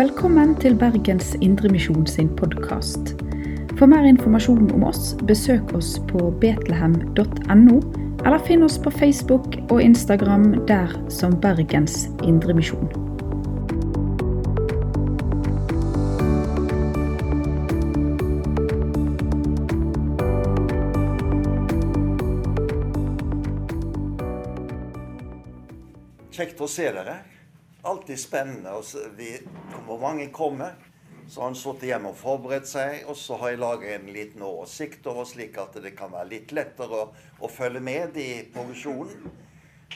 Velkommen til Bergens Indremisjon sin podkast. For mer informasjon om oss, besøk oss på betlehem.no, eller finn oss på Facebook og Instagram der som Bergens Indremisjon. Kjekt å se dere. Alltid spennende. vi, hvor mange kommer. Så har han sittet hjemme og forberedt seg, og så har jeg laget en liten oversikt over slik at det kan være litt lettere å, å følge med i progresjonen.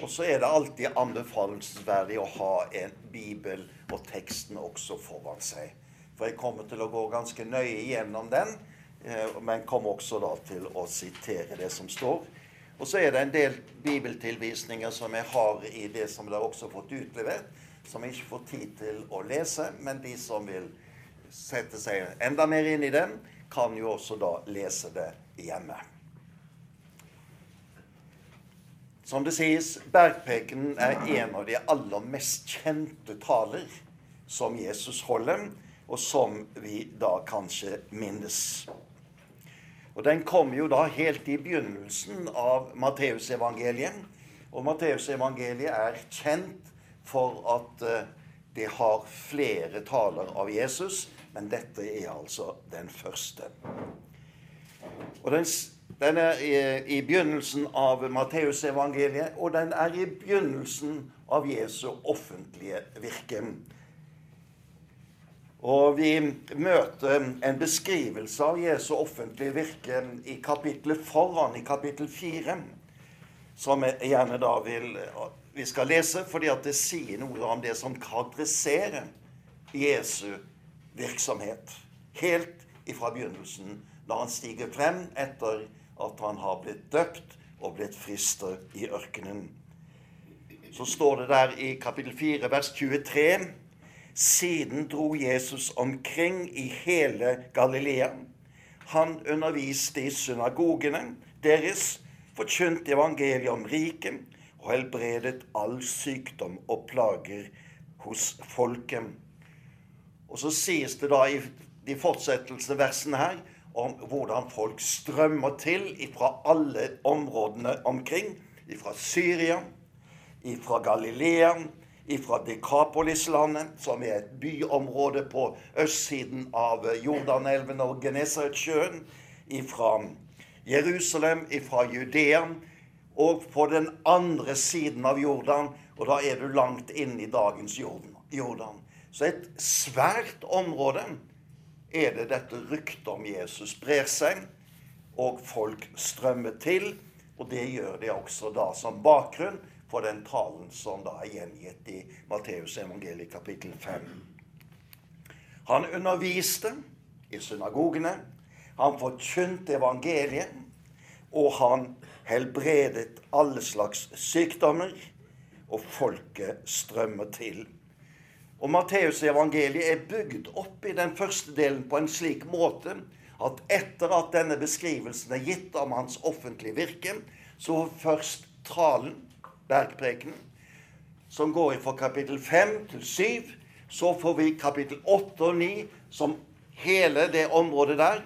Og så er det alltid anbefalelsesverdig å ha en bibel og teksten også foran seg. For jeg kommer til å gå ganske nøye gjennom den, eh, men kommer også da til å sitere det som står. Og så er det en del bibeltilvisninger som jeg har i det som dere også har fått utlevert, som ikke får tid til å lese, men de som vil sette seg enda mer inn i den, kan jo også da lese det hjemme. Som det sies, bergprekenen er en av de aller mest kjente taler som Jesus holder, og som vi da kanskje minnes. Og Den kom jo da helt i begynnelsen av Matteusevangeliet. Og Matteusevangeliet er kjent for at eh, det har flere taler av Jesus, men dette er altså den første. Og den, den er i, i, begynnelsen av Matteusevangeliet, og den er i begynnelsen av Jesu offentlige virke. Og vi møter en beskrivelse av Jesu offentlige virke i kapittelet foran, i kapittel 4, som jeg gjerne da vil vi skal lese, fordi at det sier noe om det som karakteriserer Jesu virksomhet. Helt ifra begynnelsen, da han stiger frem etter at han har blitt døpt og blitt frister i ørkenen. Så står det der i kapittel 4, vers 23 siden dro Jesus omkring i hele Galilea. Han underviste i synagogene deres, forkynte evangeliet om riket og helbredet all sykdom og plager hos folket. Og så sies det da i de fortsettelsene versene her om hvordan folk strømmer til fra alle områdene omkring. Fra Syria, fra Galilea, fra Dekapolislandet, som er et byområde på østsiden av Jordanelven og Genesaretsjøen, fra Jerusalem, fra Judea, og på den andre siden av Jordan, og da er du langt inn i dagens Jordan. Så et svært område er det dette ryktet om Jesus sprer seg, og folk strømmer til. Og det gjør de også da som bakgrunn for den talen som da er gjengitt i Matteus evangeliet kapittel 5. Han underviste i synagogene, han forkynte evangeliet, og han helbredet alle slags sykdommer, og folket strømmer til. Og Matteus' evangeliet er bygd opp i den første delen på en slik måte at etter at denne beskrivelsen er gitt om hans offentlige virke, så først talen bergprekenen, som går fra kapittel 5 til 7. Så får vi kapittel 8 og 9, som hele det området der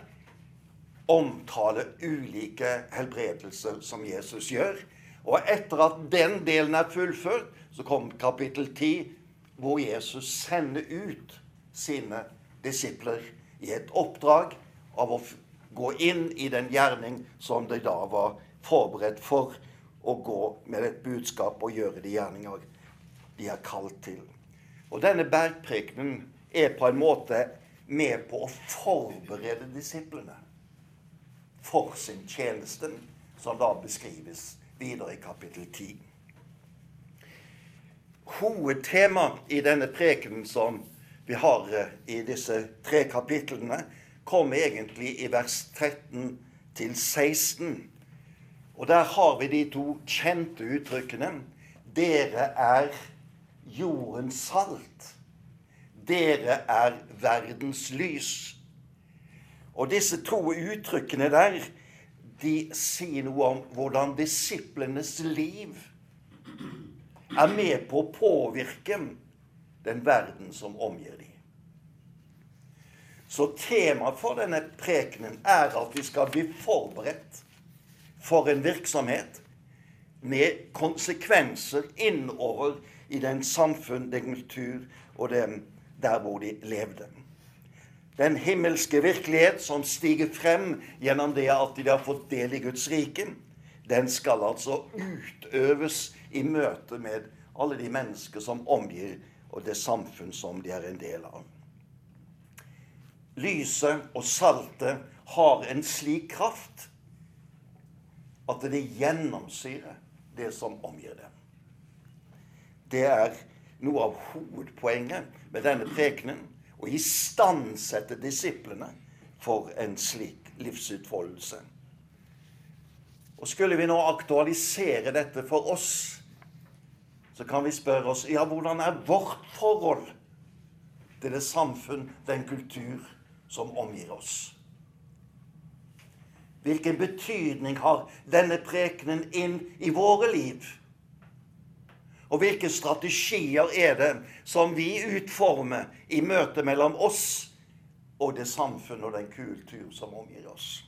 omtaler ulike helbredelser som Jesus gjør. Og etter at den delen er fullført, så kommer kapittel 10, hvor Jesus sender ut sine disipler i et oppdrag av å gå inn i den gjerning som de da var forberedt for å gå med et budskap og gjøre de gjerninger de er kalt til. Og denne bergprekenen er på en måte med på å forberede disiplene for sin tjeneste, som da beskrives videre i kapittel 10. Hovedtemaet i denne prekenen som vi har eh, i disse tre kapitlene, kommer egentlig i vers 13 til 16 og der har vi de to kjente uttrykkene. Dere er jordens salt. Dere er verdens lys. Og disse to uttrykkene der, de sier noe om hvordan disiplenes liv er med på å påvirke den verden som omgir dem. Så temaet for denne prekenen er at vi skal bli forberedt for en virksomhet med konsekvenser innover i den samfunn, den kultur og den der hvor de levde. Den himmelske virkelighet som stiger frem gjennom det at de har fått del i Guds rike, den skal altså utøves i møte med alle de mennesker som omgir og det samfunn som de er en del av. Lyset og saltet har en slik kraft at det gjennomsyrer det som omgir det. Det er noe av hovedpoenget med denne prekenen. Å istandsette disiplene for en slik livsutfoldelse. Og Skulle vi nå aktualisere dette for oss, så kan vi spørre oss ja, hvordan er vårt forhold til det samfunn, den kultur, som omgir oss? Hvilken betydning har denne prekenen inn i våre liv? Og hvilke strategier er det som vi utformer i møtet mellom oss og det samfunn og den kultur som omgir oss?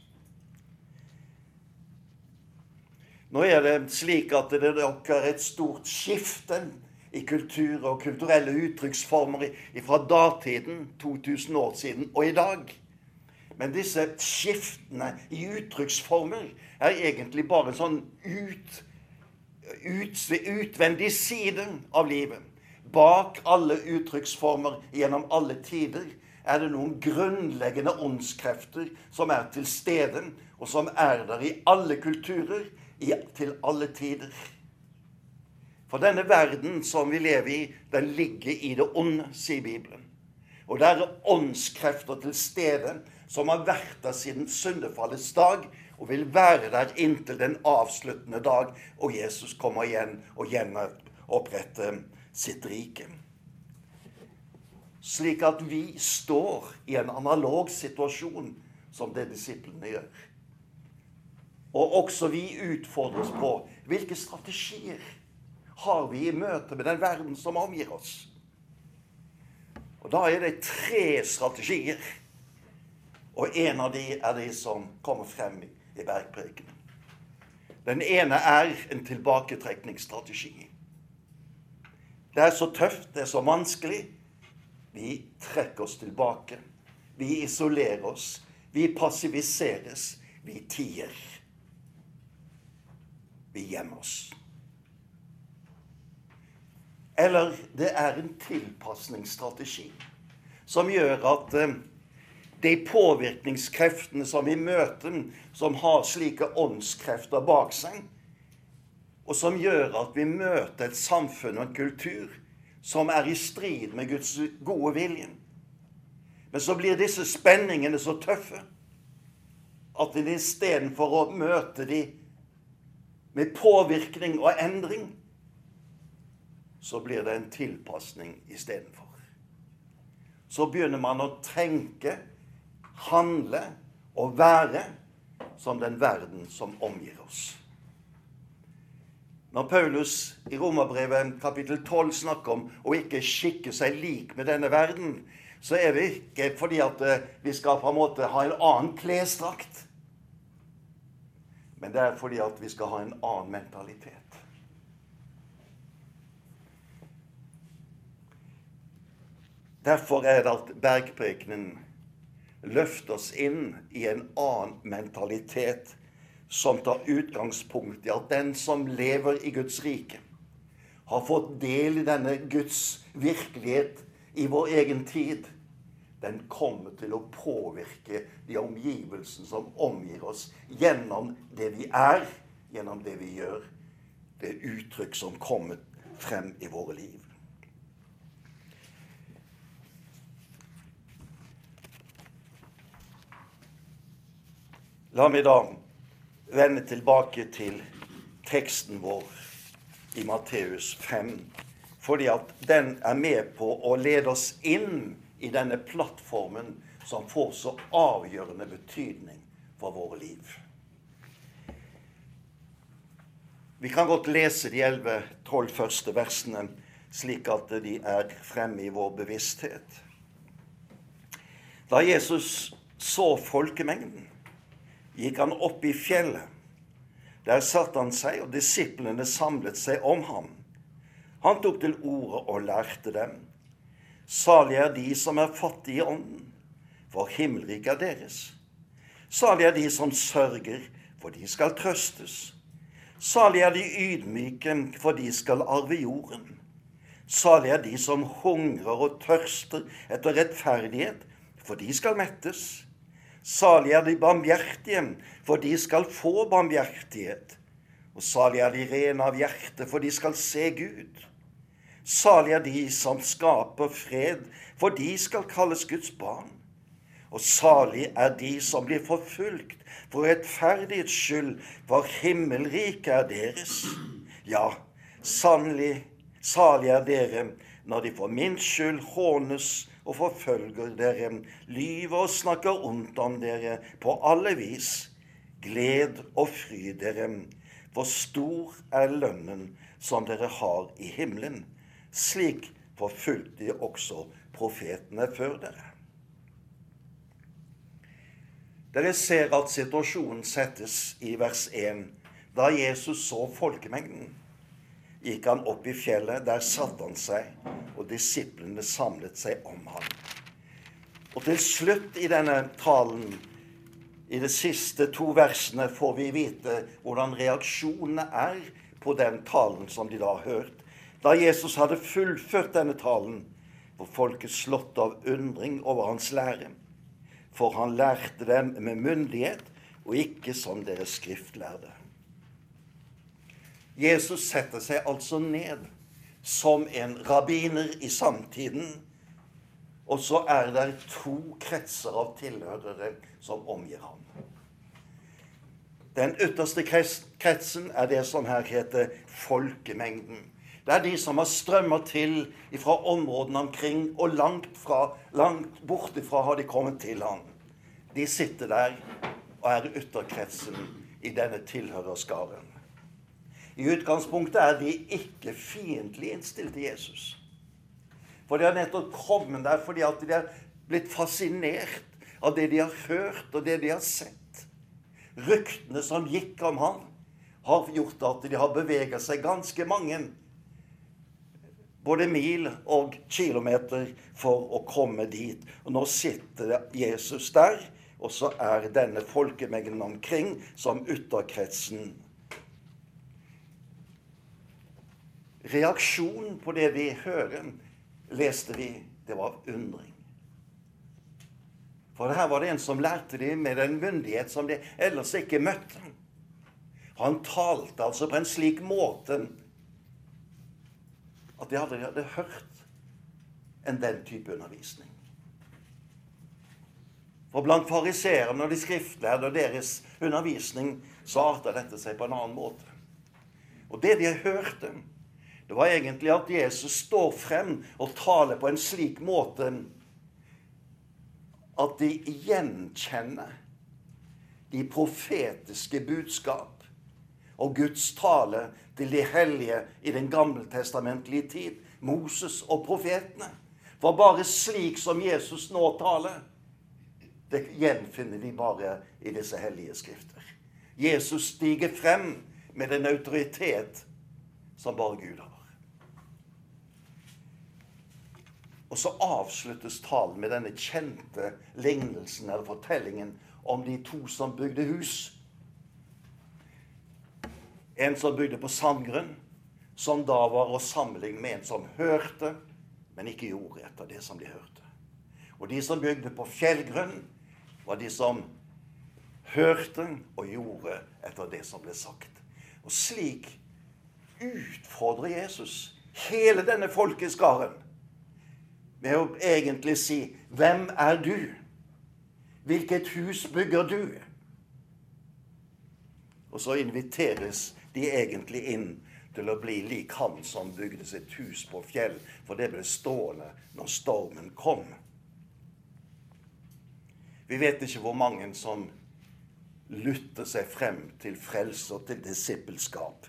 Nå er det slik at det er et stort skifte i kultur og kulturelle uttrykksformer fra datiden, 2000 år siden, og i dag. Men disse skiftene i uttrykksformer er egentlig bare sånn ut ut, utvendig side av livet. Bak alle uttrykksformer gjennom alle tider er det noen grunnleggende åndskrefter som er til stede, og som er der i alle kulturer, i, til alle tider. For denne verden som vi lever i, den ligger i det onde, sier Bibelen. Og det er åndskrefter til stede som har vært der siden syndefallets dag, og vil være der inntil den avsluttende dag, og Jesus kommer igjen og gjenoppretter sitt rike. Slik at vi står i en analog situasjon som det disiplene gjør. Og også vi utfordres på hvilke strategier har vi i møte med den verden som omgir oss. Og Da er det tre strategier. Og en av de er de som kommer frem i bergpreken. Den ene er en tilbaketrekningsstrategi. Det er så tøft, det er så vanskelig. Vi trekker oss tilbake. Vi isolerer oss. Vi passiviseres. Vi tier. Vi gjemmer oss. Eller det er en tilpasningsstrategi som gjør at eh, de påvirkningskreftene som vi møter, som har slike åndskrefter bak seg, og som gjør at vi møter et samfunn og en kultur som er i strid med Guds gode vilje. Men så blir disse spenningene så tøffe at en istedenfor å møte dem med påvirkning og endring, så blir det en tilpasning istedenfor. Så begynner man å tenke handle og være som den verden som omgir oss. Når Paulus i Romerbrevet kapittel 12 snakker om å ikke skikke seg lik med denne verden, så er det ikke fordi at eh, vi skal på en måte ha en annen klesdrakt. Men det er fordi at vi skal ha en annen mentalitet. Derfor er det at bergprekenen løfte oss inn i en annen mentalitet som tar utgangspunkt i at den som lever i Guds rike, har fått del i denne Guds virkelighet i vår egen tid. Den kommer til å påvirke de omgivelsene som omgir oss, gjennom det vi er, gjennom det vi gjør. Det uttrykk som kommer frem i våre liv. La meg da vende tilbake til teksten vår i Matteus 5, fordi at den er med på å lede oss inn i denne plattformen som får så avgjørende betydning for våre liv. Vi kan godt lese de 11-12 første versene slik at de er fremme i vår bevissthet. Da Jesus så folkemengden, gikk han opp i fjellet. Der satte han seg, og disiplene samlet seg om ham. Han tok til orde og lærte dem. Salig er de som er fattige i ånden, for himmelriket er deres. Salig er de som sørger, for de skal trøstes. Salig er de ydmyke, for de skal arve jorden. Salig er de som hungrer og tørster etter rettferdighet, for de skal mettes. Salig er de barmhjertige, for de skal få barmhjertighet. Og salig er de rene av hjerte, for de skal se Gud. Salig er de som skaper fred, for de skal kalles Guds barn. Og salig er de som blir forfulgt for rettferdighets skyld, for himmelriket er deres. Ja, sannelig, salig er dere når de for min skyld hånes og forfølger dere, lyver og snakker ondt om dere på alle vis. Gled og fry dere, for stor er lønnen som dere har i himmelen. Slik forfulgte de også profetene før dere. Dere ser at situasjonen settes i vers 1. Da Jesus så folkemengden, gikk han opp i fjellet. Der satte han seg, og disiplene samlet seg om ham. Og til slutt i denne talen, i de siste to versene, får vi vite hvordan reaksjonene er på den talen som de da har hørt. Da Jesus hadde fullført denne talen, var folket slått av undring over hans lære for han lærte dem med myndighet og ikke som deres skriftlærde. Jesus setter seg altså ned som en rabbiner i samtiden, og så er det to kretser av tilhørere som omgir ham. Den ytterste kretsen er det som her heter folkemengden. Det er de som har strømmet til fra områdene omkring, og langt, fra, langt bortifra har de kommet til ham. De sitter der og er ytterkretsen i denne tilhørerskaren. I utgangspunktet er de ikke fiendtlig innstilt til Jesus. For de har nettopp kommet der fordi at de har blitt fascinert av det de har hørt, og det de har sett. Ryktene som gikk om ham, har gjort at de har beveget seg ganske mange både mil og kilometer for å komme dit. Og nå sitter Jesus der og så er denne folkemengden omkring som ytterkretsen. Reaksjonen på det vi hører, leste vi, det var undring. For her var det en som lærte dem med en myndighet som de ellers ikke møtte. Han talte altså på en slik måte at de aldri hadde hørt en den type undervisning. For blant fariseerne og de skriftlærde og deres undervisning så arta dette seg på en annen måte. Og det de hørte, det var egentlig at Jesus står frem og taler på en slik måte at de gjenkjenner de profetiske budskap og Guds tale til de hellige i den gammeltestamentlige tid, Moses og profetene. For bare slik som Jesus nå taler, det gjenfinner de bare i disse hellige skrifter. Jesus stiger frem med en autoritet som bare Gud har. Og så avsluttes talen med denne kjente lignelsen eller fortellingen om de to som bygde hus. En som bygde på sandgrunn, som da var å sammenligne med en som hørte, men ikke gjorde etter det som de hørte. Og de som bygde på fjellgrunn, var de som hørte og gjorde etter det som ble sagt. Og slik utfordrer Jesus hele denne folkeskaren med å egentlig si 'Hvem er du? Hvilket hus bygger du?' Og så inviteres de egentlig inn til å bli lik han som bygde sitt hus på fjell, for det ble stående når stormen kom. Vi vet ikke hvor mange som lytter seg frem til frelse og til disippelskap.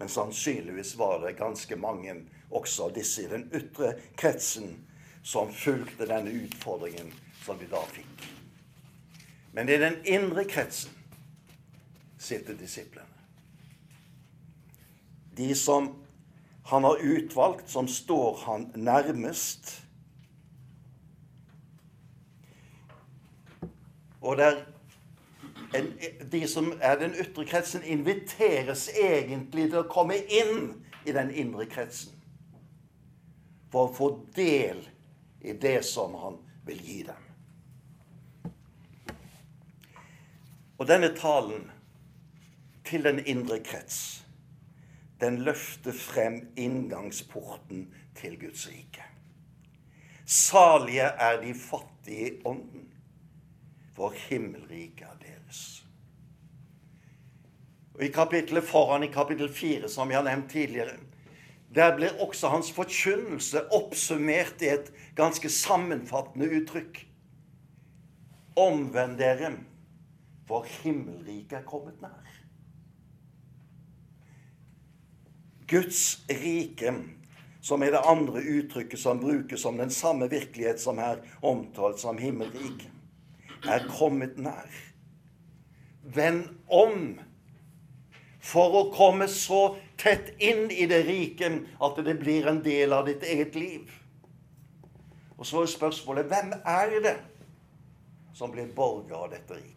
Men sannsynligvis var det ganske mange også disse i den ytre kretsen som fulgte denne utfordringen som de da fikk. Men i den indre kretsen sitter disiplene. De som han har utvalgt, som står han nærmest. Og der en, de som er den ytre kretsen, inviteres egentlig til å komme inn i den indre kretsen. For å få del i det som han vil gi dem. Og denne talen til den indre krets, den løfter frem inngangsporten til Guds rike. Salige er de fattige i ånden, for himmelriket er deres. Og I kapittelet foran, i kapittel 4, som vi har nevnt tidligere, der blir også hans forkynnelse oppsummert i et ganske sammenfattende uttrykk. Omvend dere, for himmelriket er kommet nær. Guds rike, som er det andre uttrykket som brukes om den samme virkelighet som her omtalt som himmelriket, er kommet nær. Vend om for å komme så tett inn i det rike at det blir en del av ditt eget liv. Og så er spørsmålet hvem er det som blir borger av dette riket?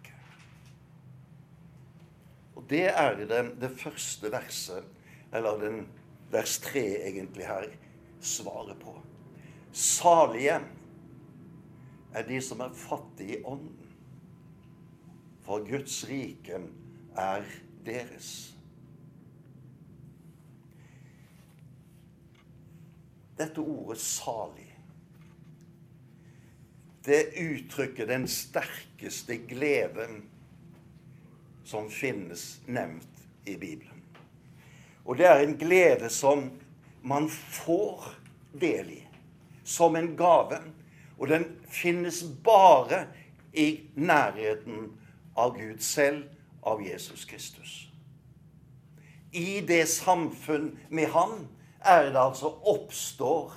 Og det er det det første verset eller den vers 3 egentlig her svaret på. Salige er de som er fattige i ånden, for Guds rike er deres. Dette ordet 'salig' det uttrykker den sterkeste gleden som finnes nevnt i Bibelen. Og det er en glede som man får del i som en gave. Og den finnes bare i nærheten av Gud selv, av Jesus Kristus. I det samfunn med Han er det altså oppstår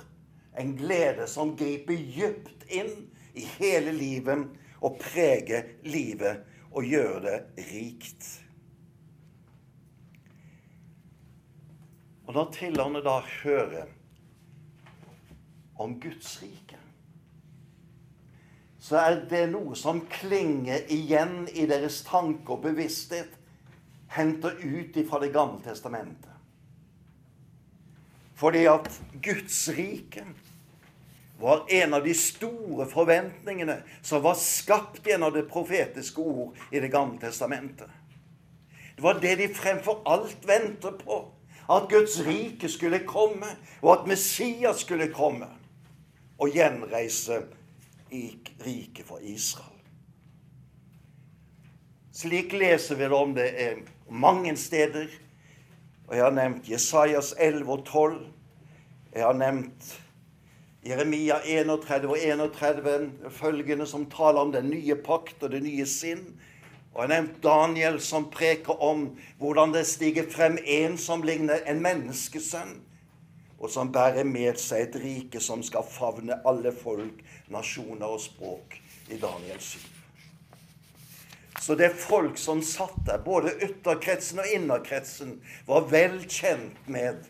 en glede som griper dypt inn i hele livet og preger livet og gjør det rikt. Og når tilhørende da hører om Guds rike, så er det noe som klinger igjen i deres tanke og bevissthet, henter ut fra Det gamle testamentet. Fordi at Guds rike var en av de store forventningene som var skapt gjennom det profetiske ord i Det gamle testamentet. Det var det de fremfor alt ventet på at Guds rike skulle komme, og at Messias skulle komme og gjenreise riket for Israel. Slik leser vi det om det er mange steder. Og Jeg har nevnt Jesajas 11 og 12. Jeg har nevnt Jeremia 31 og 31, følgende som taler om den nye pakt og det nye sinn. Og jeg har nevnt Daniel som preker om hvordan det stiger frem en som ligner en menneskesønn, og som bærer med seg et rike som skal favne alle folk, nasjoner og språk, i Daniel 7. Så det folk som satt der, både ytterkretsen og innerkretsen, var vel kjent med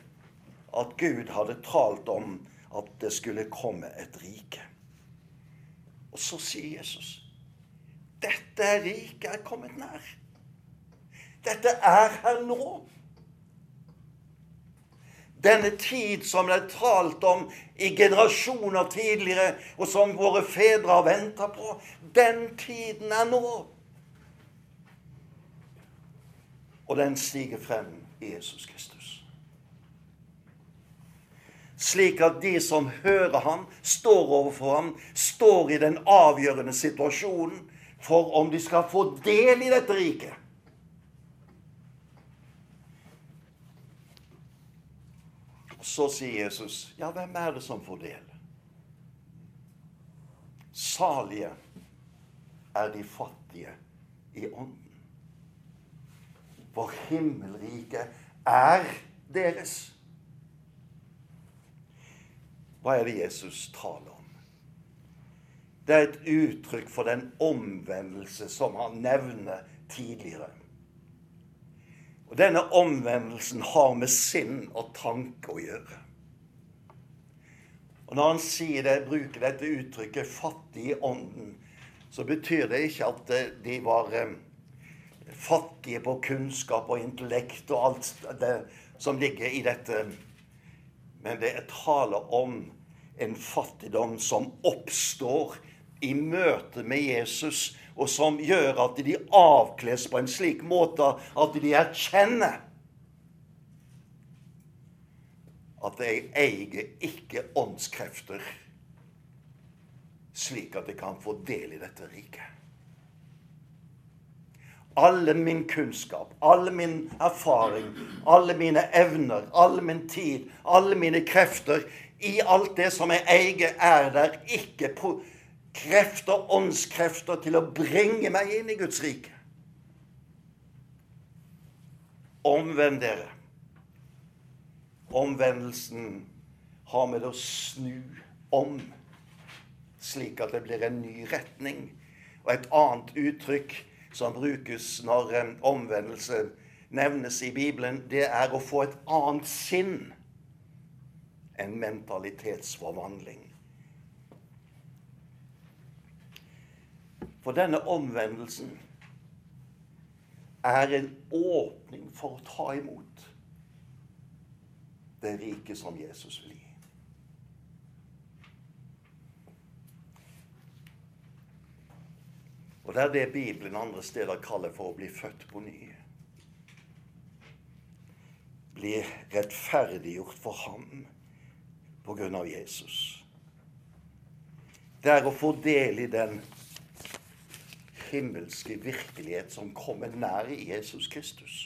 at Gud hadde talt om at det skulle komme et rike. Og så sier Jesus dette riket er kommet nær. Dette er her nå. Denne tid som det er talt om i generasjoner tidligere, og som våre fedre har venta på, den tiden er nå. Og den stiger frem i Jesus Kristus. Slik at de som hører ham, står overfor ham, står i den avgjørende situasjonen for om de skal få del i dette riket. Så sier Jesus, ja, hvem er det som får del? Salige er de fattige i ånden. For himmelriket er deres. Hva er det Jesus taler om? det er et uttrykk for den omvendelse som han nevner tidligere. Og Denne omvendelsen har med sinn og tanke å gjøre. Og Når han sier det, bruker dette uttrykket 'fattig i ånden', så betyr det ikke at de var eh, fattige på kunnskap og intellekt og alt det som ligger i dette. Men det er tale om en fattigdom som oppstår i møte med Jesus, og som gjør at de avkles på en slik måte at de erkjenner at jeg eier ikke åndskrefter slik at jeg kan få del i dette riket. Alle min kunnskap, alle min erfaring, alle mine evner, alle min tid, alle mine krefter I alt det som jeg eier, er der ikke krefter, åndskrefter, til å bringe meg inn i Guds rike. Omvend dere. Omvendelsen har med å snu om, slik at det blir en ny retning. Og et annet uttrykk som brukes når en omvendelse nevnes i Bibelen, det er å få et annet sinn. En mentalitetsforvandling. For denne omvendelsen er en åpning for å ta imot det riket som Jesus vil gi. Og det er det Bibelen andre steder kaller for å bli født på ny. Bli rettferdiggjort for ham på grunn av Jesus. Det er å få del i den himmelske virkelighet som kommer nær i Jesus Kristus.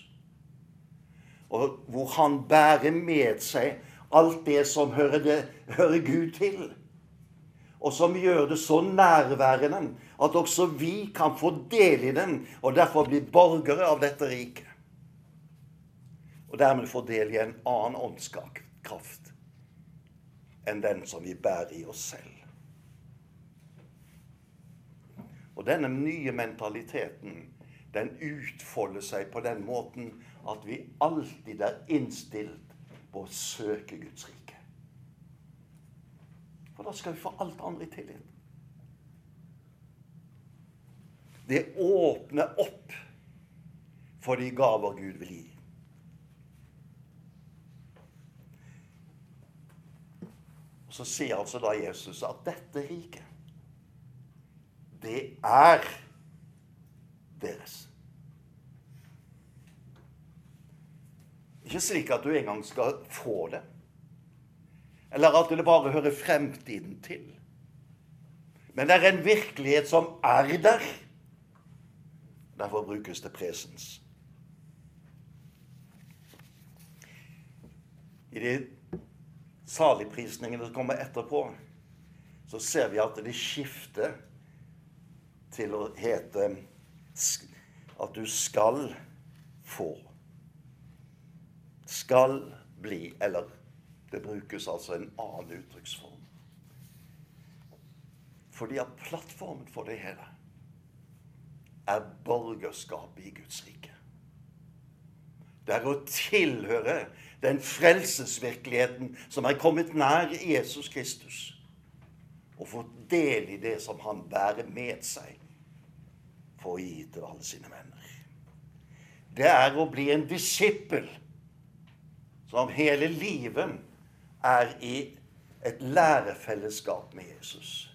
Og hvor han bærer med seg alt det som hører, det, hører Gud til. Og som gjør det så nærværende at også vi kan få del i den, og derfor bli borgere av dette riket. Og dermed få del i en annen åndskraft enn den som vi bærer i oss selv. Og denne nye mentaliteten, den utfolder seg på den måten at vi alltid er innstilt på å søke Guds rike. For da skal vi få alt andre i tillit. Det åpner opp for de gaver Gud vil gi. Og Så sier altså da Jesus at dette riket det er deres. Ikke slik at du engang skal få det, eller at det bare hører fremtiden til. Men det er en virkelighet som er der. Derfor brukes det presens. I de saligprisningene som kommer etterpå, så ser vi at det skifter til å hete at du skal få. Skal bli, eller det brukes altså en annen uttrykksform. Fordi at plattformen for det hele er borgerskapet i Guds rike. Det er å tilhøre den frelsesvirkeligheten som er kommet nær Jesus Kristus. Og få del i det som han bærer med seg for å gi til alle sine venner. Det er å bli en disippel som hele livet er i et lærefellesskap med Jesus.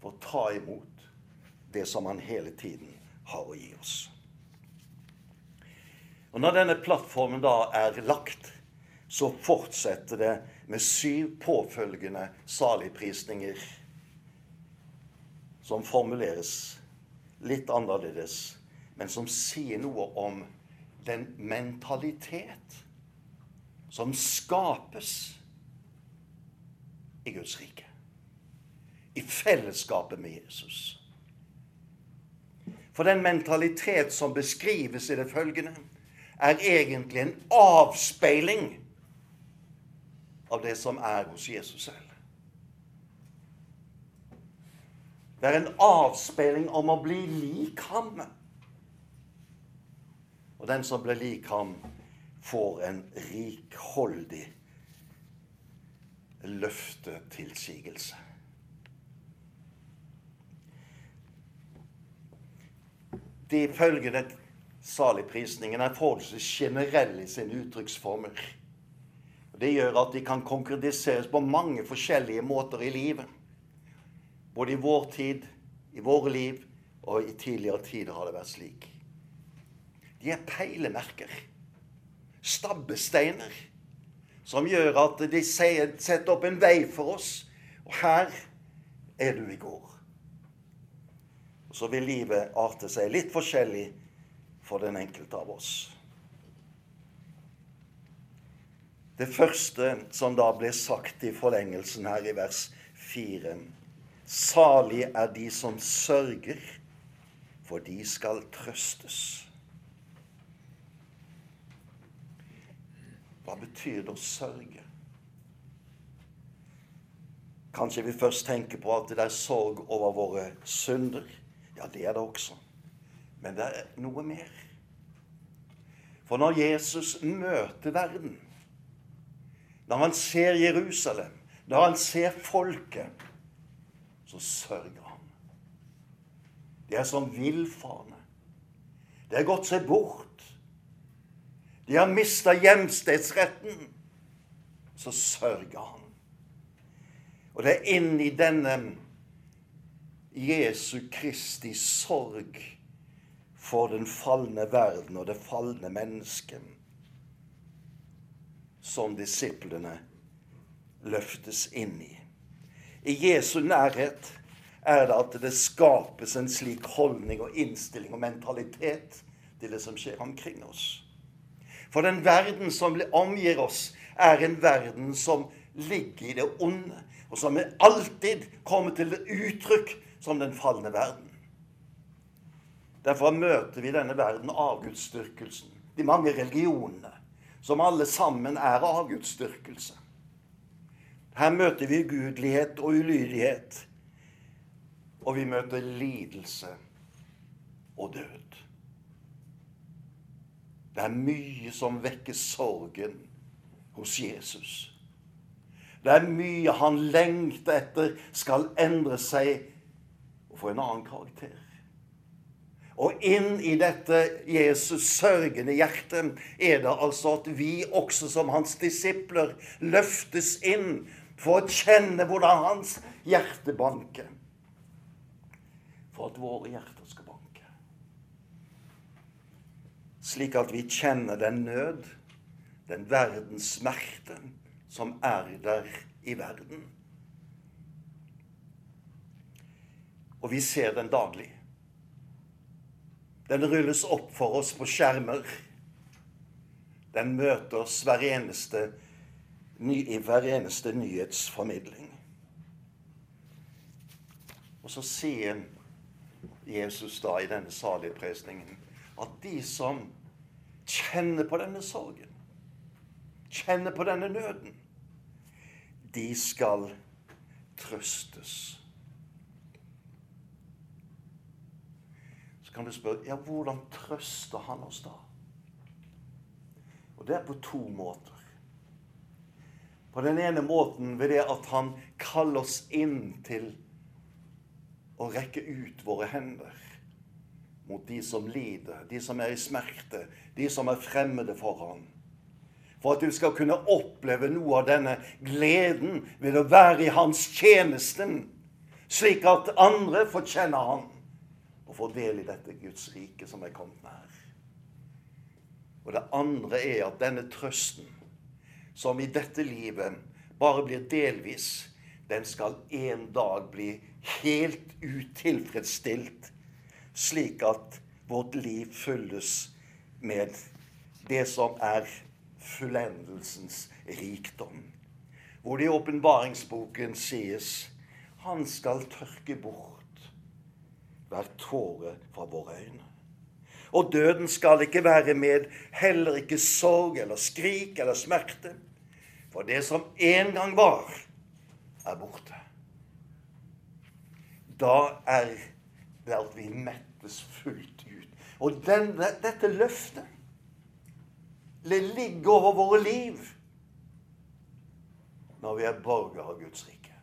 For å ta imot det som han hele tiden har å gi oss. Og Når denne plattformen da er lagt, så fortsetter det med syv påfølgende saligprisninger som formuleres litt annerledes, men som sier noe om den mentalitet som skapes i Guds rike. I fellesskapet med Jesus. For den mentalitet som beskrives i det følgende, er egentlig en avspeiling av det som er hos Jesus selv. Det er en avspeiling om å bli lik ham. Og den som blir lik ham, får en rikholdig løftetilsigelse. De følgende saligprisningene er forholdsvis generelle i sine uttrykksformer. Det gjør at de kan konkretiseres på mange forskjellige måter i livet. Både i vår tid, i våre liv og i tidligere tider har det vært slik. De er peilemerker. Stabbesteiner. Som gjør at de setter opp en vei for oss. Og her er du i går. Så vil livet arte seg litt forskjellig for den enkelte av oss. Det første som da ble sagt i forlengelsen her i vers 4 Salig er de som sørger, for de skal trøstes. Hva betyr det å sørge? Kanskje vi først tenker på at det er sorg over våre synder. Ja, det er det også. Men det er noe mer. For når Jesus møter verden, når han ser Jerusalem, når han ser folket, så sørger han. De er som villfarne. De har gått seg bort. De har mista hjemstedsretten. Så sørger han. Og det er inni denne Jesu Kristi sorg for den falne verden og det falne mennesket som disiplene løftes inn i. I Jesu nærhet er det at det skapes en slik holdning og innstilling og mentalitet til det som skjer omkring oss. For den verden som omgir oss, er en verden som ligger i det onde, og som alltid kommer til uttrykk som den falne verden. Derfor møter vi denne verden avgudsdyrkelsen. De mange religionene, som alle sammen er avgudsdyrkelse. Her møter vi ugudelighet og ulydighet. Og vi møter lidelse og død. Det er mye som vekker sorgen hos Jesus. Det er mye han lengter etter skal endre seg få en annen karakter. Og inn i dette Jesus sørgende hjerte er det altså at vi også som hans disipler løftes inn for å kjenne hvordan hans hjerte banker. For at våre hjerter skal banke. Slik at vi kjenner den nød, den verdens smerte, som er der i verden. Og vi ser den daglig. Den rulles opp for oss på skjermer. Den møter oss hver eneste i hver eneste nyhetsformidling. Og så sier Jesus da i denne saligpresningen at de som kjenner på denne sorgen, kjenner på denne nøden, de skal trøstes. Kan du spørre ja, hvordan trøster han oss da? Og det er på to måter. På den ene måten ved det at han kaller oss inn til å rekke ut våre hender mot de som lider, de som er i smerte, de som er fremmede for ham. For at du skal kunne oppleve noe av denne gleden ved å være i hans tjeneste, slik at andre fortjener ham og få del i dette Guds rike som er kommet nær. Og det andre er at denne trøsten som i dette livet bare blir delvis, den skal en dag bli helt utilfredsstilt, slik at vårt liv fylles med det som er fullendelsens rikdom. Hvor det i åpenbaringsboken sies han skal tørke bort hver tåre fra våre øyne. Og døden skal ikke være med, heller ikke sorg eller skrik eller smerte. For det som en gang var, er borte. da er det at vi mettes fullt ut. Og denne, dette løftet det ligger over våre liv når vi er borgere av Guds rike.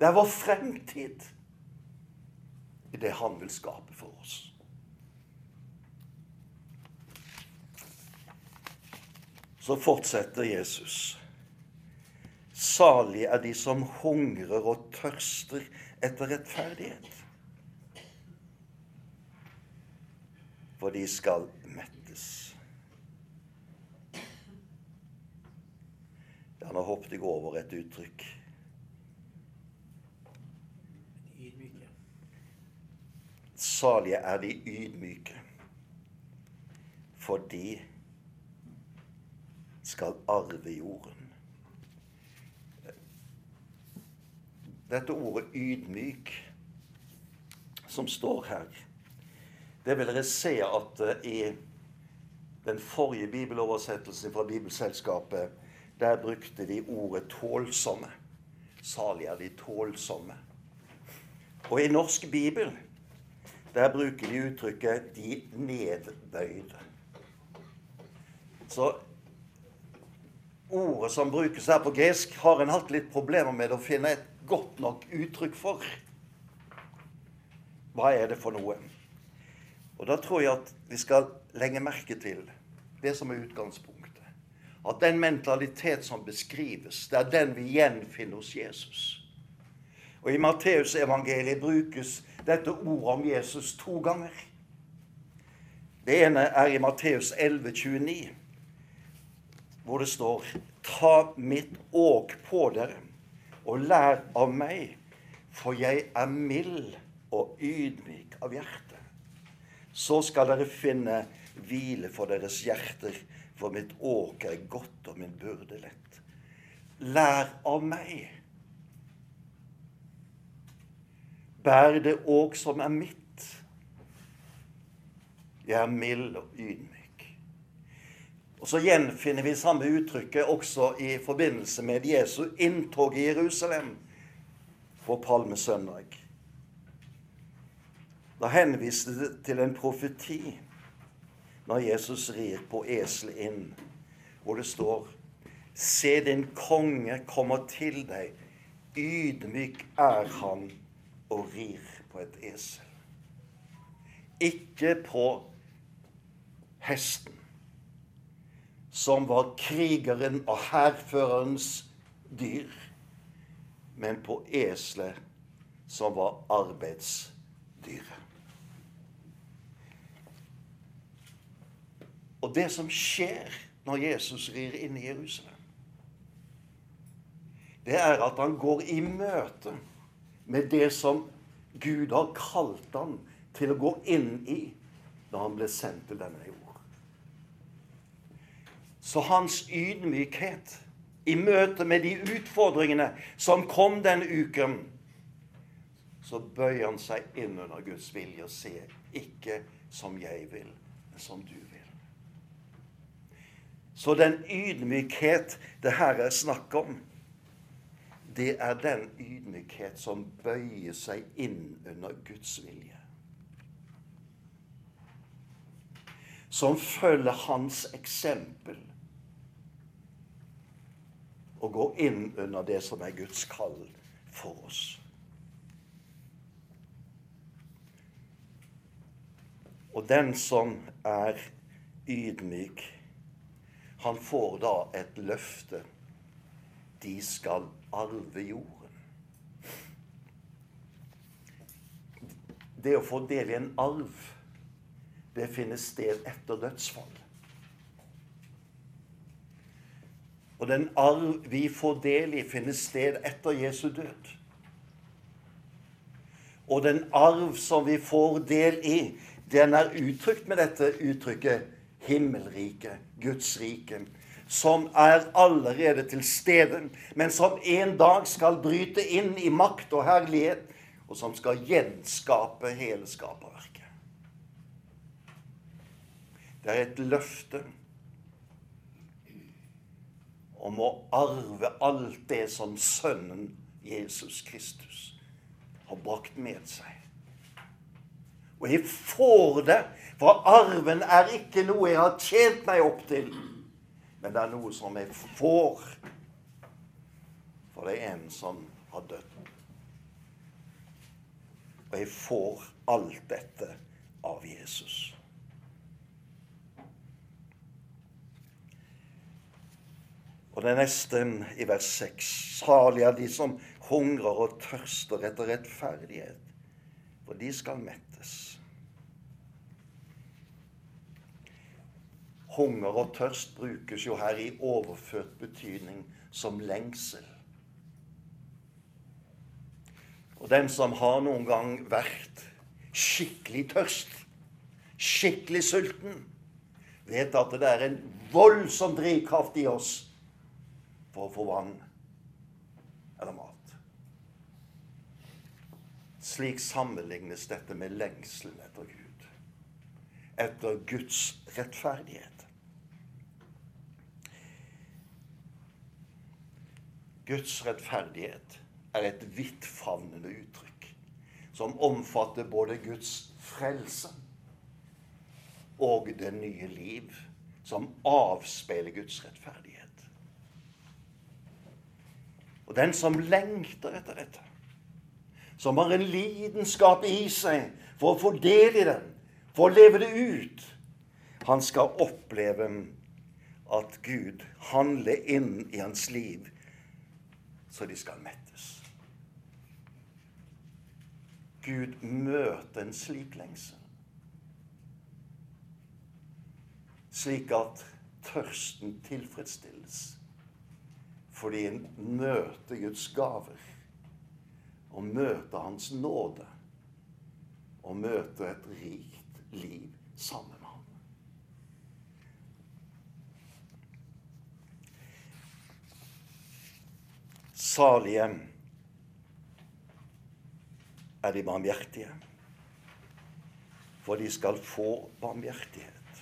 Det er vår fremtid i det han vil skape for oss. Så fortsetter Jesus. Salige er de som hungrer og tørster etter rettferdighet. For de skal mettes. Ja, nå hoppet jeg over et uttrykk. Salige er de ydmyke, for de skal arve jorden. Dette ordet 'ydmyk' som står her, det vil dere se at eh, i den forrige bibeloversettelsen fra Bibelselskapet, der brukte de ordet 'tålsomme'. Salige er de tålsomme. Og i norsk bibel, der bruker de uttrykket 'de nedbøyde'. Så ordet som brukes her på gresk, har en hatt litt problemer med å finne et godt nok uttrykk for. Hva er det for noe? Og Da tror jeg at vi skal legge merke til det som er utgangspunktet. At den mentalitet som beskrives, det er den vi gjenfinner hos Jesus. Og I Matteusevangeliet brukes dette ordet om Jesus to ganger. Det ene er i Matteus 11, 29, hvor det står Ta mitt åk på dere og lær av meg, for jeg er mild og ydmyk av hjerte. Så skal dere finne hvile for deres hjerter, for mitt åk er godt og min burde lett. Lær av meg. Bær det åk som er mitt. Jeg er mild og ydmyk. Og Så gjenfinner vi samme uttrykket også i forbindelse med Jesu inntog i Jerusalem på palmesøndag. Da henviste det til en profeti når Jesus rir på eselet inn, hvor det står Se, din konge kommer til deg. Ydmyk er han og rir på et esel. Ikke på hesten, som var krigeren og hærførerens dyr, men på eselet, som var arbeidsdyret. Og det som skjer når Jesus rir inn i Jerusalem, det er at han går i møte med det som Gud har kalt ham til å gå inn i da han ble sendt til denne jord. Så hans ydmykhet i møte med de utfordringene som kom denne uken, så bøyer han seg inn under Guds vilje og ser ikke som jeg vil, men som du vil. Så den ydmykhet det her er snakk om, det er den ydmykhet som bøyer seg inn under Guds vilje. Som følger hans eksempel og går inn under det som er Guds kall for oss. Og den som er ydmyk, han får da et løfte. De skal arve jorden. Det å få del i en arv, det finner sted etter dødsfall. Og den arv vi får del i, finner sted etter Jesu død. Og den arv som vi får del i, den er uttrykt med dette uttrykket himmelriket, Guds rike som er allerede til stede, men som en dag skal bryte inn i makt og herlighet, og som skal gjenskape hele skaperverket. Det er et løfte om å arve alt det som Sønnen Jesus Kristus har brakt med seg. Og jeg får det, for arven er ikke noe jeg har tjent meg opp til, men det er noe som jeg får. For det er en som har dødd. Og jeg får alt dette av Jesus. Og det neste i vers 6. Salige er de som hungrer og tørster etter rettferdighet, for de skal mettes. Hunger og tørst brukes jo her i overført betydning som lengsel. Og den som har noen gang vært skikkelig tørst, skikkelig sulten, vet at det er en voldsom drivkraft i oss for å få vann eller mat. Slik sammenlignes dette med lengselen etter Gud. Etter Guds rettferdighet. Guds rettferdighet er et vidtfavnende uttrykk som omfatter både Guds frelse og det nye liv, som avspeiler Guds rettferdighet. Og den som lengter etter dette, som har en lidenskap i seg for å få del i den, for å leve det ut, han skal oppleve at Gud handler inn i hans liv så de skal mettes. Gud møter en slik lengsel. Slik at tørsten tilfredsstilles fordi en møter Guds gaver og møter Hans nåde og møter et rikt liv sammen med ham. Salige er de barmhjertige, for de skal få barmhjertighet.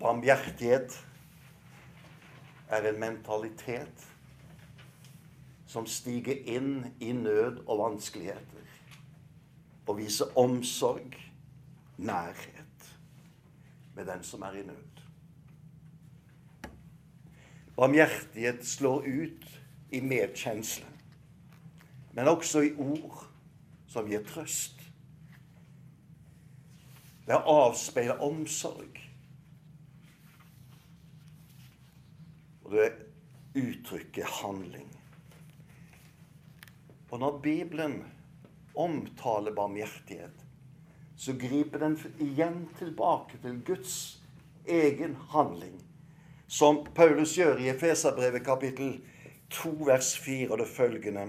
Barmhjertighet er en mentalitet som stiger inn i nød og vanskeligheter og viser omsorg, nærhet, med den som er i nød. Barmhjertighet slår ut i medkjensle, men også i ord som gir trøst. Det avspeiler omsorg Og det uttrykker handling. Og når Bibelen omtaler barmhjertighet, så griper den igjen tilbake til Guds egen handling. Som Paulus gjør i Efeserbrevet kapittel 2 vers 4 og det følgende.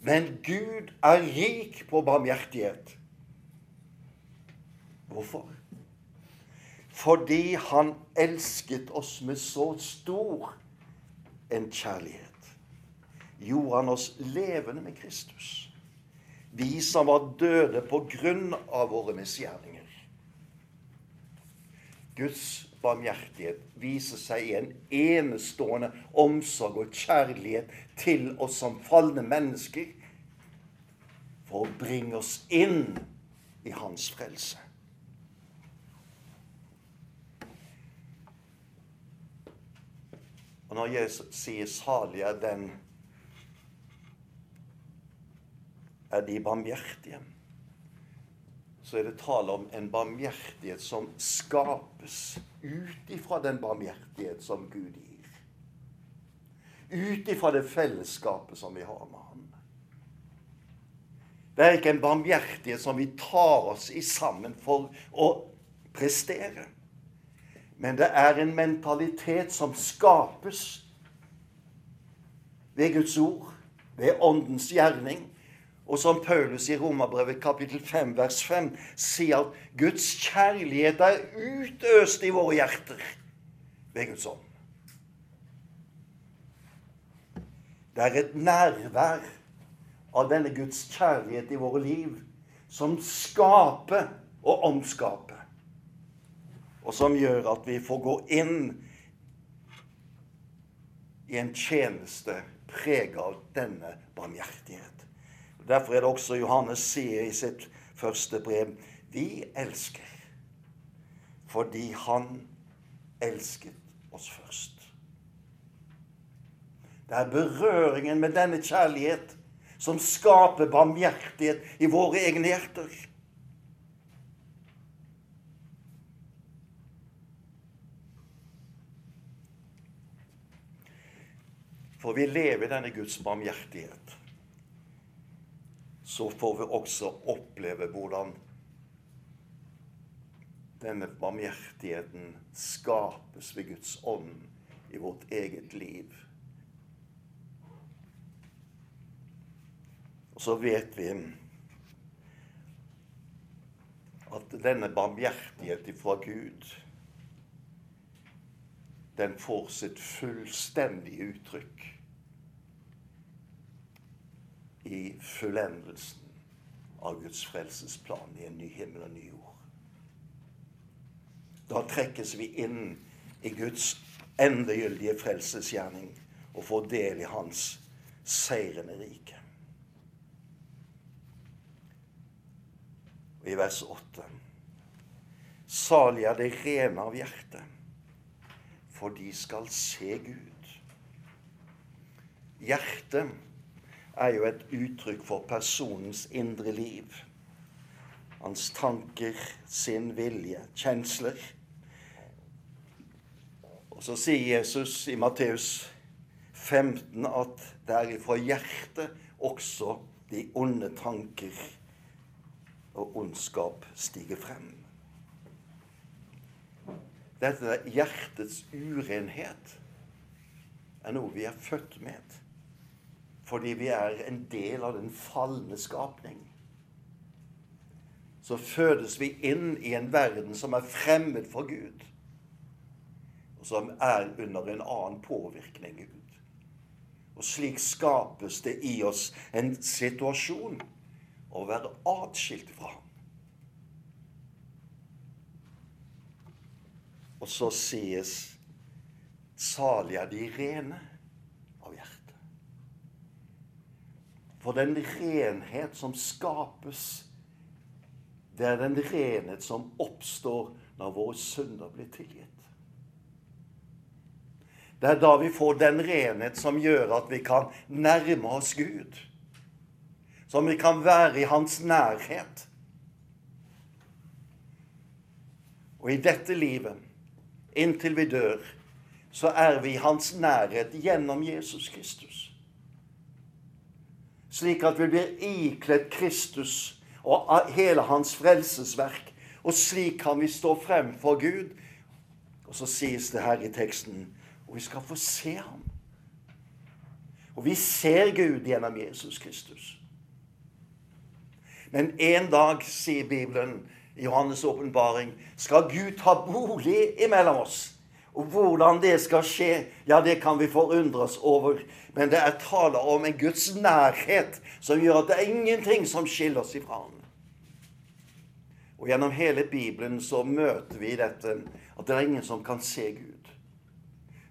Men Gud er rik på barmhjertighet. Hvorfor? fordi han elsket oss med så stor en kjærlighet. Gjorde han oss levende med Kristus. Vi som var døde på grunn av våre misgjerninger. Guds barmhjertighet viser seg i en enestående omsorg og kjærlighet til oss som falne mennesker, for å bringe oss inn i Hans frelse. Og når Jesus sier 'salig er den' er de barmhjertige, så er det tale om en barmhjertighet som skapes ut ifra den barmhjertighet som Gud gir. Ut ifra det fellesskapet som vi har med ham. Det er ikke en barmhjertighet som vi tar oss i sammen for å prestere. Men det er en mentalitet som skapes ved Guds ord, ved Åndens gjerning. Og som Paulus i Romerbrevet kapittel 5 vers 5 sier at Guds kjærlighet er utøst i våre hjerter ved Guds ånd. Det er et nærvær av denne Guds kjærlighet i våre liv som skaper og omskaper og som gjør at vi får gå inn i en tjeneste prega av denne barmhjertighet. Derfor er det også Johannes sier i sitt første brev vi elsker fordi han elsket oss først. Det er berøringen med denne kjærlighet som skaper barmhjertighet i våre egne hjerter. For vi lever i denne Guds barmhjertighet. Så får vi også oppleve hvordan denne barmhjertigheten skapes ved Guds ånd i vårt eget liv. Og så vet vi at denne barmhjertighet fra Gud den får sitt fullstendige uttrykk i fullendelsen av Guds frelsesplan i en ny himmel og ny jord. Da trekkes vi inn i Guds endegyldige frelsesgjerning og får del i Hans seirende rike. Og I vers 8.: Salig er det rene av hjerte, for de skal se Gud. Hjertet er jo et uttrykk for personens indre liv. Hans tanker, sin vilje, kjensler og Så sier Jesus i Matteus 15 at det er ifra hjertet også de onde tanker og ondskap stiger frem. Dette hjertets urenhet er noe vi er født med. Fordi vi er en del av den falne skapning. Så fødes vi inn i en verden som er fremmed for Gud og som er under en annen påvirkning Gud. Og slik skapes det i oss en situasjon å være atskilt fra ham. Og så sies salig er de rene av hjertet. For den renhet som skapes, det er den renhet som oppstår når våre synder blir tilgitt. Det er da vi får den renhet som gjør at vi kan nærme oss Gud. Som vi kan være i Hans nærhet. Og i dette livet, inntil vi dør, så er vi i Hans nærhet gjennom Jesus Kristus. Slik at vi blir ikledd Kristus og hele Hans frelsesverk. Og slik kan vi stå frem for Gud. Og så sies det her i teksten og vi skal få se ham. Og vi ser Gud gjennom Jesus Kristus. Men en dag, sier Bibelen i Johannes' åpenbaring, skal Gud ta bolig imellom oss. Og hvordan det skal skje, ja, det kan vi forundres over. Men det er tale om en Guds nærhet som gjør at det er ingenting som skiller oss ifra ham. Og gjennom hele Bibelen så møter vi dette at det er ingen som kan se Gud.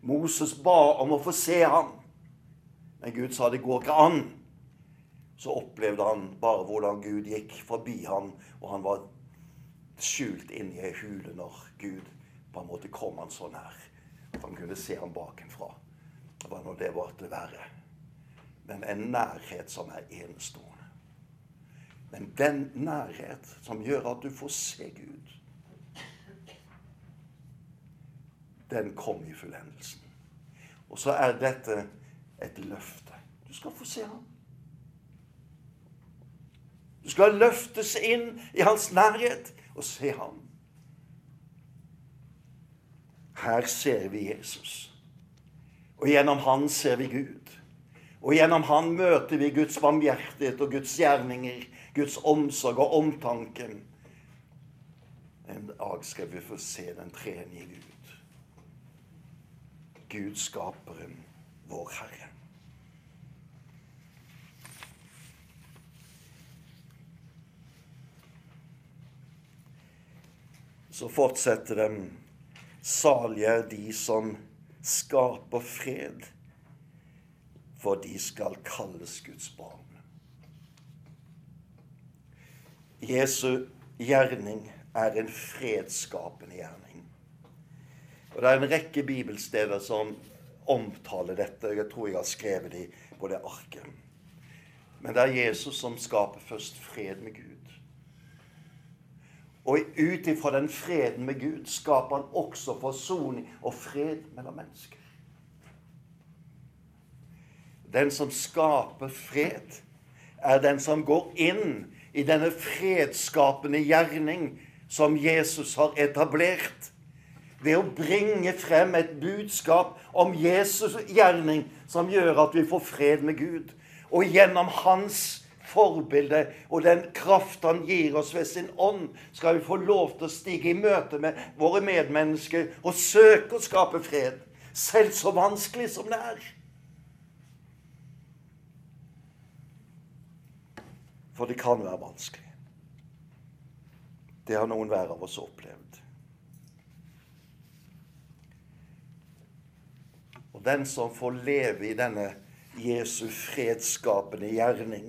Moses ba om å få se ham. Men Gud sa det går ikke an. Så opplevde han bare hvordan Gud gikk forbi ham, og han var skjult inni ei hule når Gud på en måte kom han så nær at han kunne se ham bakenfra. Det var nå det var til verre. Men en nærhet som er enestående. Men den nærhet som gjør at du får se Gud, den kom i fullendelsen. Og så er dette et løfte. Du skal få se ham. Du skal løftes inn i hans nærhet og se ham. Her ser vi Jesus. Og gjennom han ser vi Gud. Og gjennom han møter vi Guds barmhjertighet og Guds gjerninger, Guds omsorg og omtanken. En dag skal vi få se den tredje Gud. Gud skaperen, vår Herre. Så fortsetter de. Salige er de som skaper fred, for de skal kalles Guds barn. Jesu gjerning er en fredsskapende gjerning. Og Det er en rekke bibelsteder som omtaler dette. Jeg tror jeg har skrevet de på det arket. Men det er Jesus som skaper først fred med Gud. Og ut ifra den freden med Gud skaper han også forsoning og fred mellom mennesker. Den som skaper fred, er den som går inn i denne fredsskapende gjerning som Jesus har etablert. Ved å bringe frem et budskap om Jesus' gjerning som gjør at vi får fred med Gud. Og gjennom hans forbilde og den kraft han gir oss ved sin ånd, skal vi få lov til å stige i møte med våre medmennesker og søke å skape fred. Selv så vanskelig som det er. For det kan være vanskelig. Det har noen hver av oss opplevd. Og den som får leve i denne Jesu fredsskapende gjerning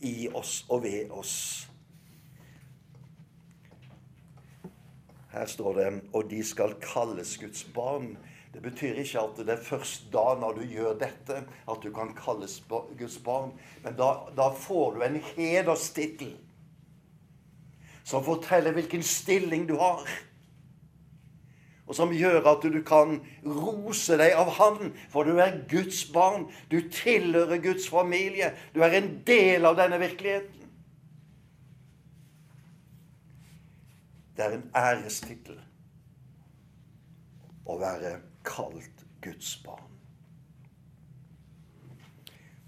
i oss og ved oss Her står det 'og de skal kalles Guds barn'. Det betyr ikke at det er først da, når du gjør dette, at du kan kalles Guds barn. Men da, da får du en hederstittel som forteller hvilken stilling du har. Og som gjør at du kan rose deg av Han, for du er Guds barn. Du tilhører Guds familie. Du er en del av denne virkeligheten. Det er en ærestittel å være kalt Guds barn.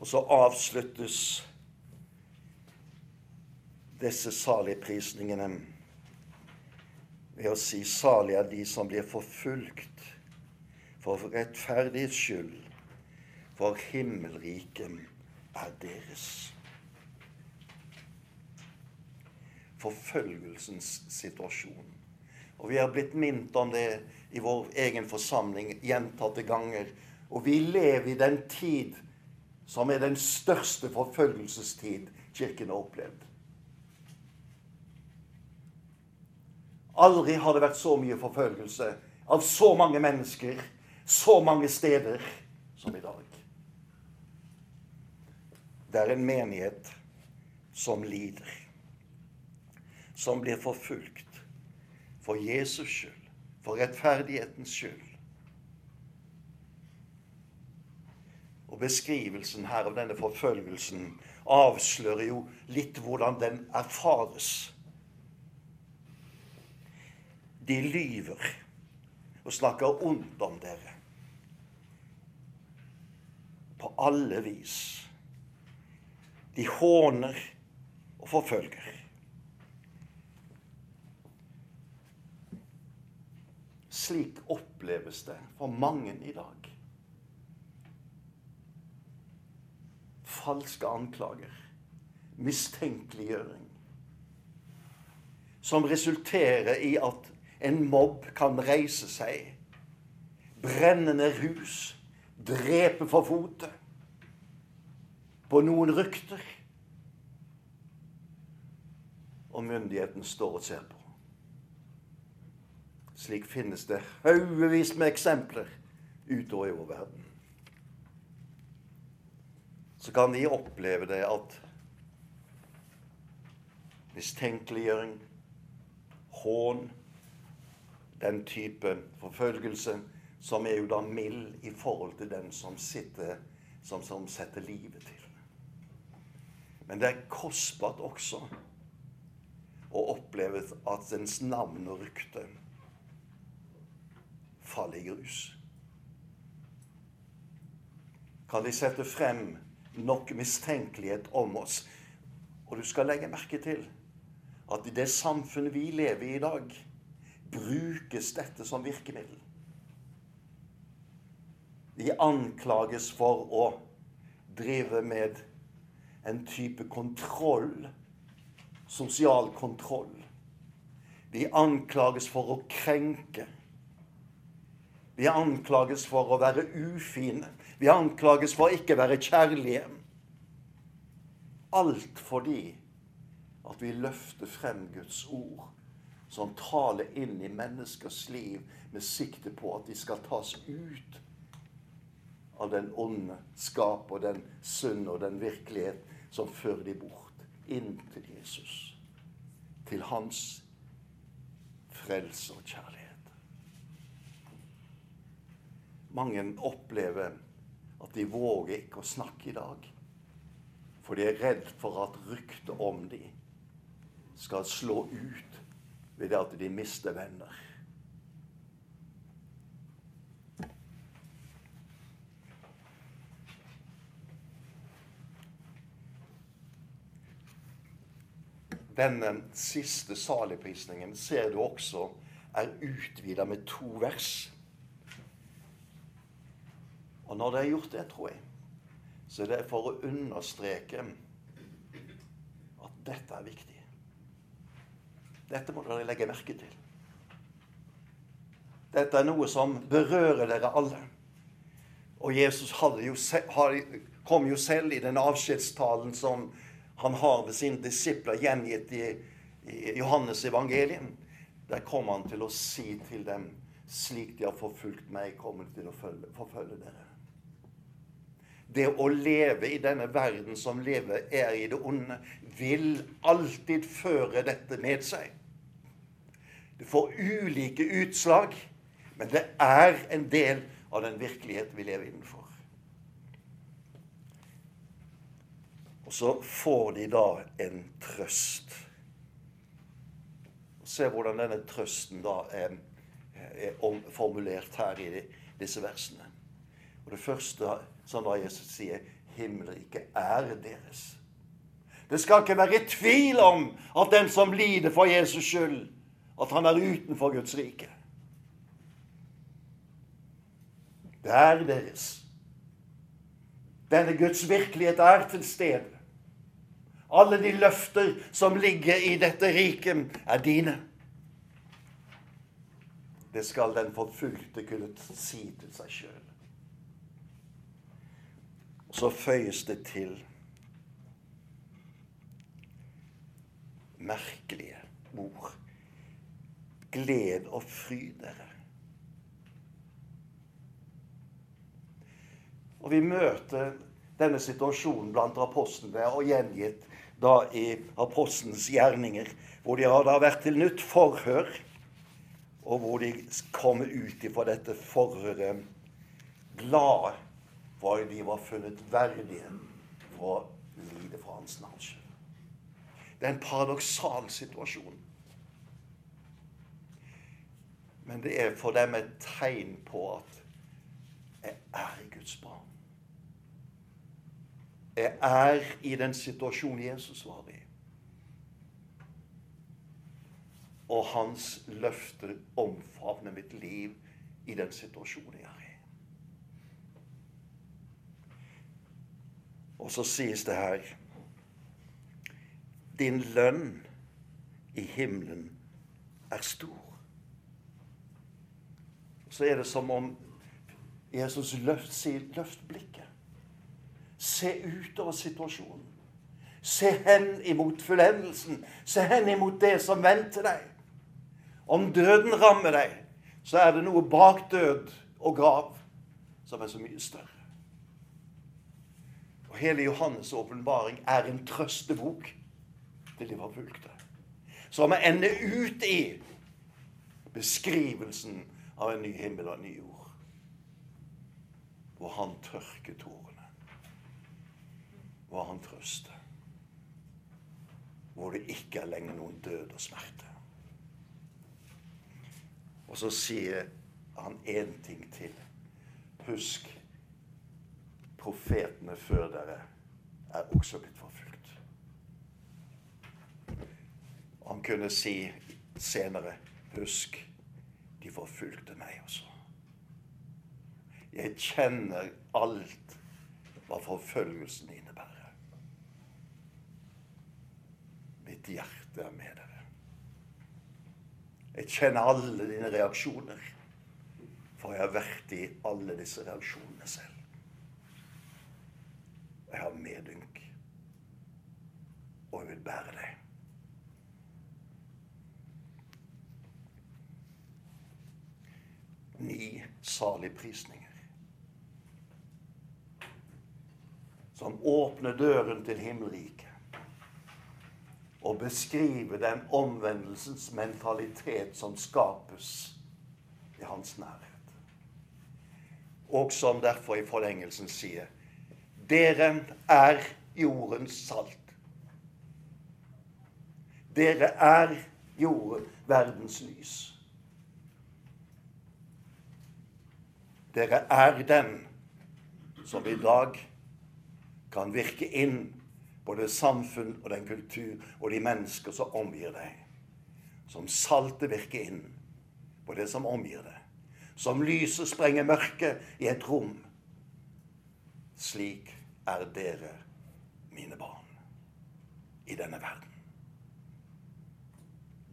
Og så avsluttes disse saligprisningene ved å si salig er de som blir forfulgt for rettferdighets skyld, for himmelriket er deres. Forfølgelsens situasjon. Og vi har blitt minnet om det i vår egen forsamling gjentatte ganger. Og vi lever i den tid som er den største forfølgelsestid Kirken har opplevd. Aldri har det vært så mye forfølgelse av så mange mennesker, så mange steder, som i dag. Det er en menighet som lider, som blir forfulgt for Jesus skyld for rettferdighetens skyld. Og beskrivelsen her av denne forfølgelsen avslører jo litt hvordan den erfares. De lyver og snakker ondt om dere. På alle vis. De håner og forfølger. Slik oppleves det for mange i dag. Falske anklager, mistenkeliggjøring, som resulterer i at en mobb kan reise seg, brenne ned hus, drepe for fotet på noen rykter. Og myndigheten står og ser på. Slik finnes det haugevis med eksempler utover i vår verden. Så kan de oppleve det at mistenkeliggjøring, hån, den type forfølgelse, som er jo da mild i forhold til den som sitter som, som setter livet til. Men det er kostbart også å oppleve at ens navn og rykte faller i grus? Kan de sette frem nok mistenkelighet om oss? Og du skal legge merke til at i det samfunnet vi lever i i dag, brukes dette som virkemiddel. Vi anklages for å drive med en type kontroll, sosial kontroll. Vi anklages for å krenke. Vi anklages for å være ufine. Vi anklages for å ikke være kjærlige. Alt fordi at vi løfter frem Guds ord, som taler inn i menneskers liv med sikte på at de skal tas ut av den onde skap og den synd og den virkelighet som fører de bort inn til Jesus. Til hans frelse og kjærlighet. Mange opplever at de våger ikke å snakke i dag. For de er redd for at ryktet om dem skal slå ut ved at de mister venner. Denne siste saligprisningen ser du også er utvida med to vers. Og når det er gjort det, tror jeg, så er det for å understreke at dette er viktig. Dette må dere legge merke til. Dette er noe som berører dere alle. Og Jesus jo, kom jo selv i den avskjedstalen som han har ved sine disipler gjengitt i, i Johannes evangelium. Der kom han til å si til dem slik de har forfulgt meg, kommer til å forfølge dere. Det å leve i denne verden som lever er i det onde, vil alltid føre dette med seg. Det får ulike utslag, men det er en del av den virkelighet vi lever innenfor. Og så får de da en trøst. Se hvordan denne trøsten da er, er formulert her i disse versene. Og Det første som da Jesus sier, himmelriket er deres. Det skal ikke være tvil om at den som lider for Jesus skyld, at han er utenfor Guds rike. Det er deres. Denne Guds virkelighet er til stede. Alle de løfter som ligger i dette riket, er dine. Det skal den forfulgte kunne si til seg sjøl. Så føyes det til merkelige ord. Gled og fry dere. Og vi møter denne situasjonen blant apostlene og gjengitt da i apostlens gjerninger, hvor de har da vært til nytt forhør, og hvor de kommer ut ifra dette forhøret glade for de var funnet verdige for å lide for hans navns. Det er en paradoksal situasjon. Men det er for dem et tegn på at jeg er i Guds barn. Jeg er i den situasjonen Jesus var i. Og hans løfter omfavner mitt liv i den situasjonen jeg er i. Og så sies det her Din lønn i himmelen er stor. Så er det som om Jesus løft, sier 'løft blikket'. Se utover situasjonen. Se hen imot fullendelsen. Se hen imot det som venter deg. Om døden rammer deg, så er det noe bak død og grav som er så mye større. Og hele Johannes' åpenbaring er en trøstebok til de forfulgte. Som ender ut i beskrivelsen av en ny himmel og en ny jord. Hvor han tørker tårene. Hvor han trøster. Hvor det ikke er lenger noen død og smerte. Og så sier han én ting til. Husk profetene før dere er også blitt forfulgt. Han kunne si senere Husk, de forfulgte meg også. Jeg kjenner alt hva forfølgelsen innebærer. Mitt hjerte er med dere. Jeg kjenner alle dine reaksjoner, for jeg har vært i alle disse reaksjonene selv. Jeg har medynk, og jeg vil bære deg. Ni saligprisninger. Som åpner døren til himmelriket. Og beskriver den omvendelsens mentalitet som skapes i hans nærhet. Og som derfor i forlengelsen sier Dere er jordens salt. Dere er jorden, verdens lys. Dere er den som i dag kan virke inn på det samfunn og den kultur og de mennesker som omgir deg. Som saltet virker inn på det som omgir deg. Som lyset sprenger mørket i et rom. Slik er dere mine barn i denne verden.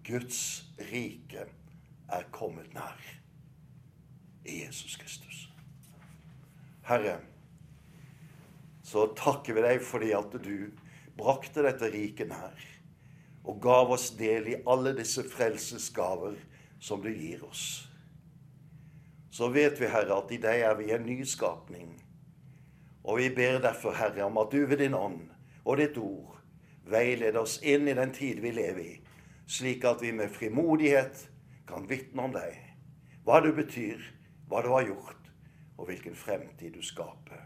Guds rike er kommet nær i Jesus Kristus. Herre, så takker vi deg fordi at du brakte dette riket nær og gav oss del i alle disse frelsesgaver som du gir oss. Så vet vi, Herre, at i deg er vi en ny skapning. Og vi ber derfor, Herre, om at du ved din ånd og ditt ord veileder oss inn i den tid vi lever i, slik at vi med frimodighet kan vitne om deg, hva du betyr, hva du har gjort, og hvilken fremtid du skaper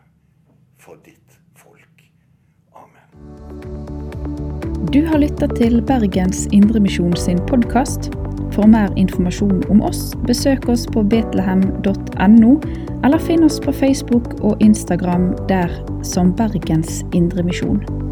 for ditt folk. Amen. Du har lytta til Bergens Indremisjon sin podkast. For mer informasjon om oss, besøk oss på betlehem.no, eller finn oss på Facebook og Instagram der som Bergens Indremisjon.